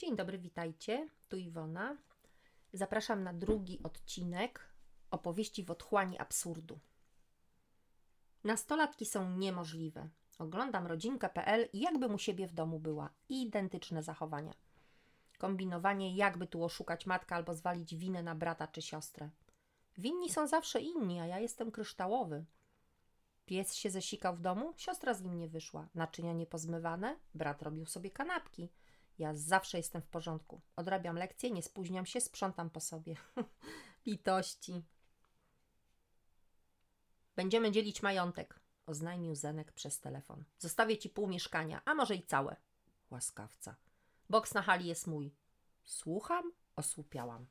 Dzień dobry, witajcie. Tu Iwona. Zapraszam na drugi odcinek opowieści w otchłani absurdu. Nastolatki są niemożliwe. Oglądam rodzinkę.pl i jakbym u siebie w domu była. Identyczne zachowania. Kombinowanie, jakby tu oszukać matkę albo zwalić winę na brata czy siostrę. Winni są zawsze inni, a ja jestem kryształowy. Pies się zesikał w domu, siostra z nim nie wyszła. Naczynia niepozmywane, brat robił sobie kanapki. Ja zawsze jestem w porządku. Odrabiam lekcje, nie spóźniam się, sprzątam po sobie. Litości. Będziemy dzielić majątek, oznajmił Zenek przez telefon. Zostawię ci pół mieszkania, a może i całe. Łaskawca. Boks na hali jest mój. Słucham, osłupiałam.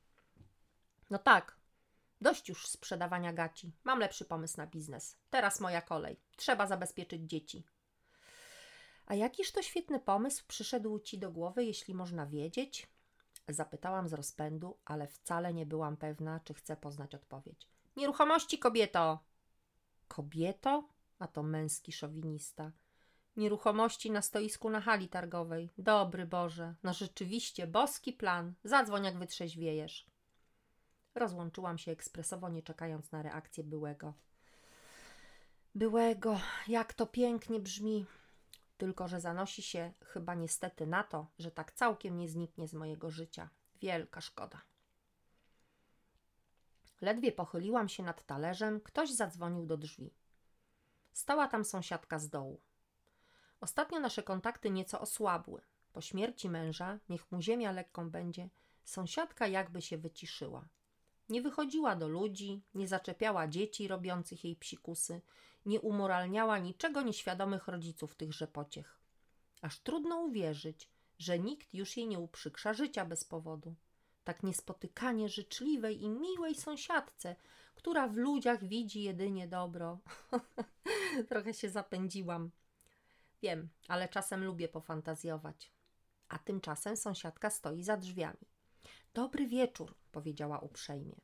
No tak, dość już sprzedawania gaci. Mam lepszy pomysł na biznes. Teraz moja kolej. Trzeba zabezpieczyć dzieci. A jakiż to świetny pomysł przyszedł ci do głowy, jeśli można wiedzieć? Zapytałam z rozpędu, ale wcale nie byłam pewna, czy chcę poznać odpowiedź. Nieruchomości, kobieto! Kobieto? A to męski szowinista. Nieruchomości na stoisku na hali targowej. Dobry Boże, no rzeczywiście, boski plan. Zadzwoń, jak wytrzeźwiejesz. Rozłączyłam się ekspresowo, nie czekając na reakcję byłego. Byłego, jak to pięknie brzmi. Tylko, że zanosi się chyba niestety na to, że tak całkiem nie zniknie z mojego życia. Wielka szkoda. Ledwie pochyliłam się nad talerzem, ktoś zadzwonił do drzwi. Stała tam sąsiadka z dołu. Ostatnio nasze kontakty nieco osłabły. Po śmierci męża, niech mu ziemia lekką będzie, sąsiadka jakby się wyciszyła. Nie wychodziła do ludzi, nie zaczepiała dzieci robiących jej psikusy, nie umoralniała niczego nieświadomych rodziców tychże pociech. Aż trudno uwierzyć, że nikt już jej nie uprzykrza życia bez powodu. Tak niespotykanie życzliwej i miłej sąsiadce, która w ludziach widzi jedynie dobro. Trochę się zapędziłam. Wiem, ale czasem lubię pofantazjować. A tymczasem sąsiadka stoi za drzwiami. Dobry wieczór, powiedziała uprzejmie.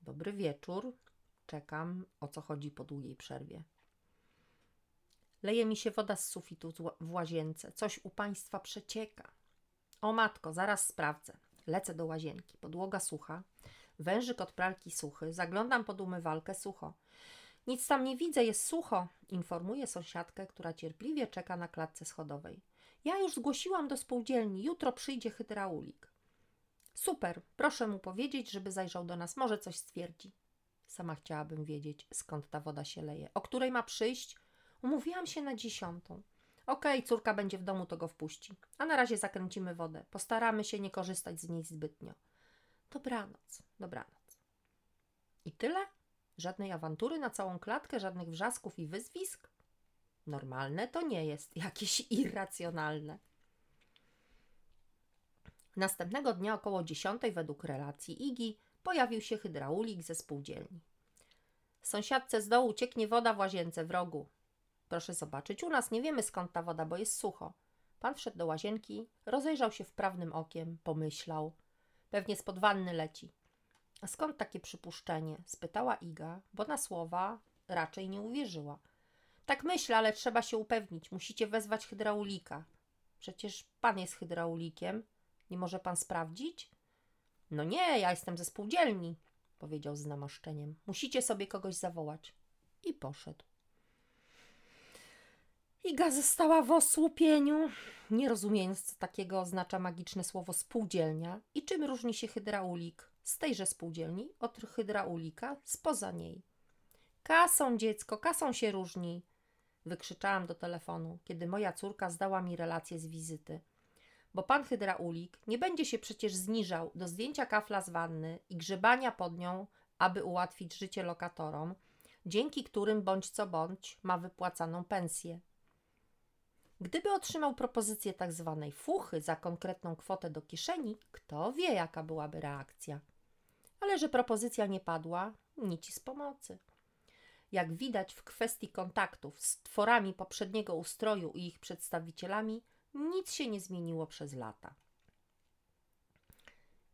Dobry wieczór. Czekam, o co chodzi po długiej przerwie. Leje mi się woda z sufitu w łazience. Coś u państwa przecieka. O matko, zaraz sprawdzę. Lecę do łazienki. Podłoga sucha. Wężyk od pralki suchy. Zaglądam pod umywalkę sucho. Nic tam nie widzę, jest sucho, informuje sąsiadkę, która cierpliwie czeka na klatce schodowej. Ja już zgłosiłam do spółdzielni, jutro przyjdzie hydraulik. Super, proszę mu powiedzieć, żeby zajrzał do nas, może coś stwierdzi. Sama chciałabym wiedzieć, skąd ta woda się leje. O której ma przyjść? Umówiłam się na dziesiątą. Okej, okay, córka będzie w domu, to go wpuści. A na razie zakręcimy wodę. Postaramy się nie korzystać z niej zbytnio. Dobranoc, dobranoc. I tyle? Żadnej awantury na całą klatkę, żadnych wrzasków i wyzwisk? Normalne to nie jest, jakieś irracjonalne. Następnego dnia około dziesiątej według relacji Igi pojawił się hydraulik ze spółdzielni. Sąsiadce z dołu cieknie woda w łazience w rogu. Proszę zobaczyć, u nas nie wiemy skąd ta woda, bo jest sucho. Pan wszedł do łazienki, rozejrzał się wprawnym okiem, pomyślał. Pewnie spod wanny leci. A skąd takie przypuszczenie? spytała Iga, bo na słowa raczej nie uwierzyła. Tak myślę, ale trzeba się upewnić. Musicie wezwać hydraulika. Przecież pan jest hydraulikiem. Nie może pan sprawdzić? No nie, ja jestem ze spółdzielni, powiedział z namaszczeniem. Musicie sobie kogoś zawołać. I poszedł. Iga została w osłupieniu, nie rozumiejąc, co takiego oznacza magiczne słowo spółdzielnia i czym różni się hydraulik z tejże spółdzielni od hydraulika spoza niej. Kasą, dziecko, kasą się różni, wykrzyczałam do telefonu, kiedy moja córka zdała mi relację z wizyty bo pan hydraulik nie będzie się przecież zniżał do zdjęcia kafla z wanny i grzebania pod nią, aby ułatwić życie lokatorom, dzięki którym bądź co bądź ma wypłacaną pensję. Gdyby otrzymał propozycję tak zwanej fuchy za konkretną kwotę do kieszeni, kto wie, jaka byłaby reakcja. Ale że propozycja nie padła, nic z pomocy. Jak widać w kwestii kontaktów z tworami poprzedniego ustroju i ich przedstawicielami, nic się nie zmieniło przez lata.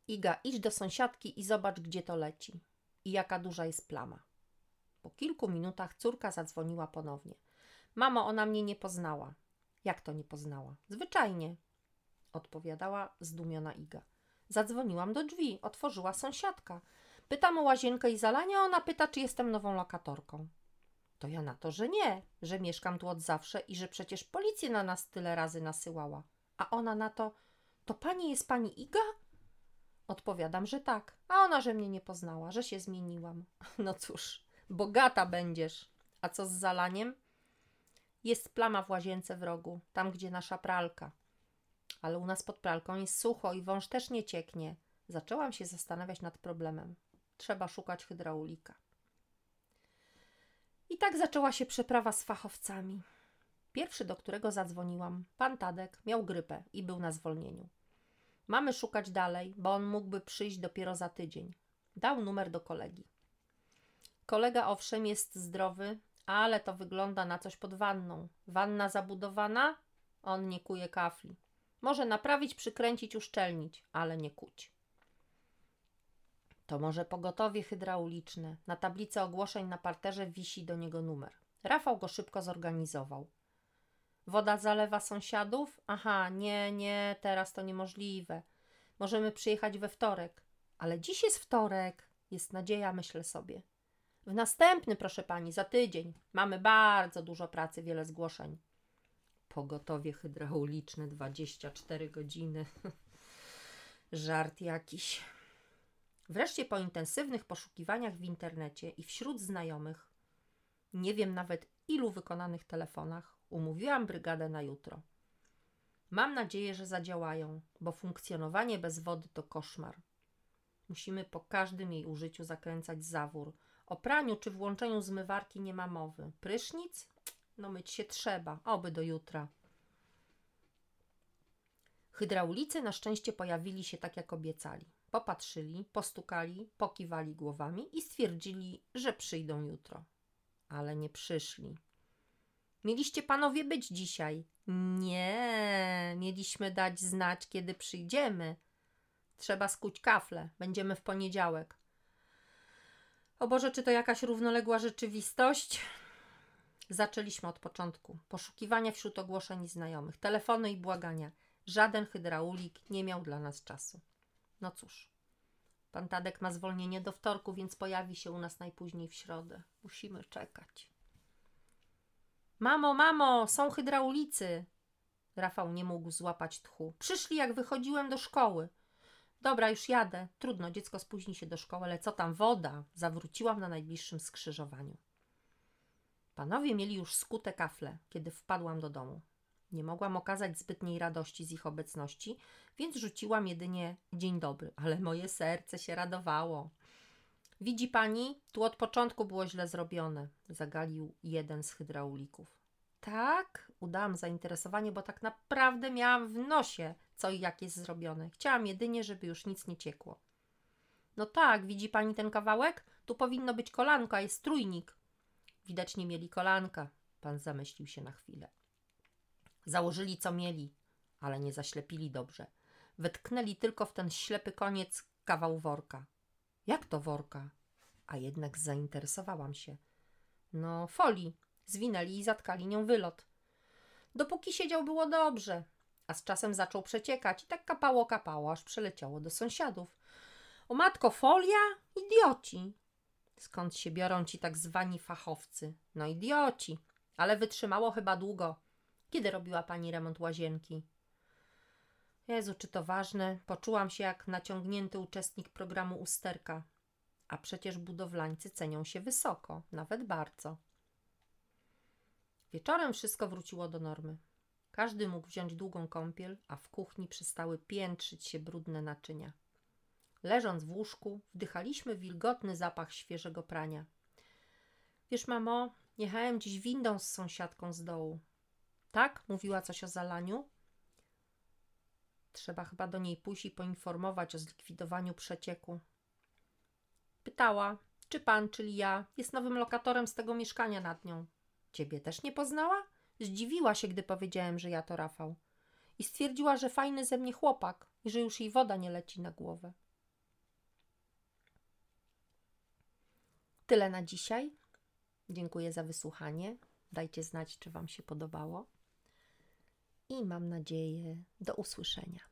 Iga, idź do sąsiadki i zobacz, gdzie to leci i jaka duża jest plama. Po kilku minutach córka zadzwoniła ponownie. Mamo, ona mnie nie poznała. Jak to nie poznała? Zwyczajnie. odpowiadała zdumiona Iga. Zadzwoniłam do drzwi, otworzyła sąsiadka. Pytam o łazienkę i zalanie, ona pyta, czy jestem nową lokatorką. To ja na to, że nie, że mieszkam tu od zawsze i że przecież policję na nas tyle razy nasyłała. A ona na to, to pani jest pani Iga? Odpowiadam, że tak, a ona, że mnie nie poznała, że się zmieniłam. No cóż, bogata będziesz. A co z zalaniem? Jest plama w łazience w rogu, tam gdzie nasza pralka. Ale u nas pod pralką jest sucho i wąż też nie cieknie. Zaczęłam się zastanawiać nad problemem. Trzeba szukać hydraulika. I tak zaczęła się przeprawa z fachowcami. Pierwszy, do którego zadzwoniłam, pan Tadek, miał grypę i był na zwolnieniu. Mamy szukać dalej, bo on mógłby przyjść dopiero za tydzień. Dał numer do kolegi. Kolega owszem jest zdrowy, ale to wygląda na coś pod wanną. Wanna zabudowana? On nie kuje kafli. Może naprawić, przykręcić, uszczelnić, ale nie kuć. To może pogotowie hydrauliczne. Na tablicy ogłoszeń na parterze wisi do niego numer. Rafał go szybko zorganizował. Woda zalewa sąsiadów? Aha, nie, nie, teraz to niemożliwe. Możemy przyjechać we wtorek. Ale dziś jest wtorek. Jest nadzieja, myślę sobie. W następny, proszę pani, za tydzień. Mamy bardzo dużo pracy, wiele zgłoszeń. Pogotowie hydrauliczne 24 godziny. Żart jakiś. Wreszcie po intensywnych poszukiwaniach w internecie i wśród znajomych, nie wiem nawet ilu wykonanych telefonach, umówiłam brygadę na jutro. Mam nadzieję, że zadziałają, bo funkcjonowanie bez wody to koszmar. Musimy po każdym jej użyciu zakręcać zawór. O praniu czy włączeniu zmywarki nie ma mowy. Prysznic? No myć się trzeba, oby do jutra. Hydraulicy na szczęście pojawili się tak jak obiecali. Popatrzyli, postukali, pokiwali głowami i stwierdzili, że przyjdą jutro. Ale nie przyszli. Mieliście panowie być dzisiaj. Nie, mieliśmy dać znać, kiedy przyjdziemy. Trzeba skuć kafle. Będziemy w poniedziałek. O Boże, czy to jakaś równoległa rzeczywistość? Zaczęliśmy od początku. Poszukiwania wśród ogłoszeń znajomych, telefony i błagania. Żaden hydraulik nie miał dla nas czasu. No cóż, pan Tadek ma zwolnienie do wtorku, więc pojawi się u nas najpóźniej w środę. Musimy czekać. Mamo, mamo, są hydraulicy. Rafał nie mógł złapać tchu. Przyszli, jak wychodziłem do szkoły. Dobra, już jadę. Trudno, dziecko spóźni się do szkoły, ale co tam woda? Zawróciłam na najbliższym skrzyżowaniu. Panowie mieli już skute kafle, kiedy wpadłam do domu. Nie mogłam okazać zbytniej radości z ich obecności, więc rzuciłam jedynie dzień dobry, ale moje serce się radowało. Widzi pani, tu od początku było źle zrobione, zagalił jeden z hydraulików. Tak, udałam zainteresowanie, bo tak naprawdę miałam w nosie, co i jak jest zrobione. Chciałam jedynie, żeby już nic nie ciekło. No tak, widzi pani ten kawałek? Tu powinno być kolanko, a jest trójnik. Widać nie mieli kolanka. Pan zamyślił się na chwilę. Założyli co mieli, ale nie zaślepili dobrze. Wetknęli tylko w ten ślepy koniec kawał worka. Jak to worka? A jednak zainteresowałam się. No, folii. Zwinęli i zatkali nią wylot. Dopóki siedział, było dobrze, a z czasem zaczął przeciekać i tak kapało, kapało, aż przeleciało do sąsiadów. O matko, folia? Idioci! Skąd się biorą ci tak zwani fachowcy? No idioci, ale wytrzymało chyba długo. Kiedy robiła pani remont łazienki? Jezu, czy to ważne? Poczułam się jak naciągnięty uczestnik programu Usterka. A przecież budowlańcy cenią się wysoko, nawet bardzo. Wieczorem wszystko wróciło do normy. Każdy mógł wziąć długą kąpiel, a w kuchni przestały piętrzyć się brudne naczynia. Leżąc w łóżku, wdychaliśmy wilgotny zapach świeżego prania. Wiesz, mamo, jechałem dziś windą z sąsiadką z dołu. Tak? Mówiła coś o zalaniu? Trzeba chyba do niej pójść i poinformować o zlikwidowaniu przecieku. Pytała, czy pan, czyli ja, jest nowym lokatorem z tego mieszkania nad nią. Ciebie też nie poznała? Zdziwiła się, gdy powiedziałem, że ja to Rafał. I stwierdziła, że fajny ze mnie chłopak i że już jej woda nie leci na głowę. Tyle na dzisiaj. Dziękuję za wysłuchanie. Dajcie znać, czy Wam się podobało. I mam nadzieję, do usłyszenia.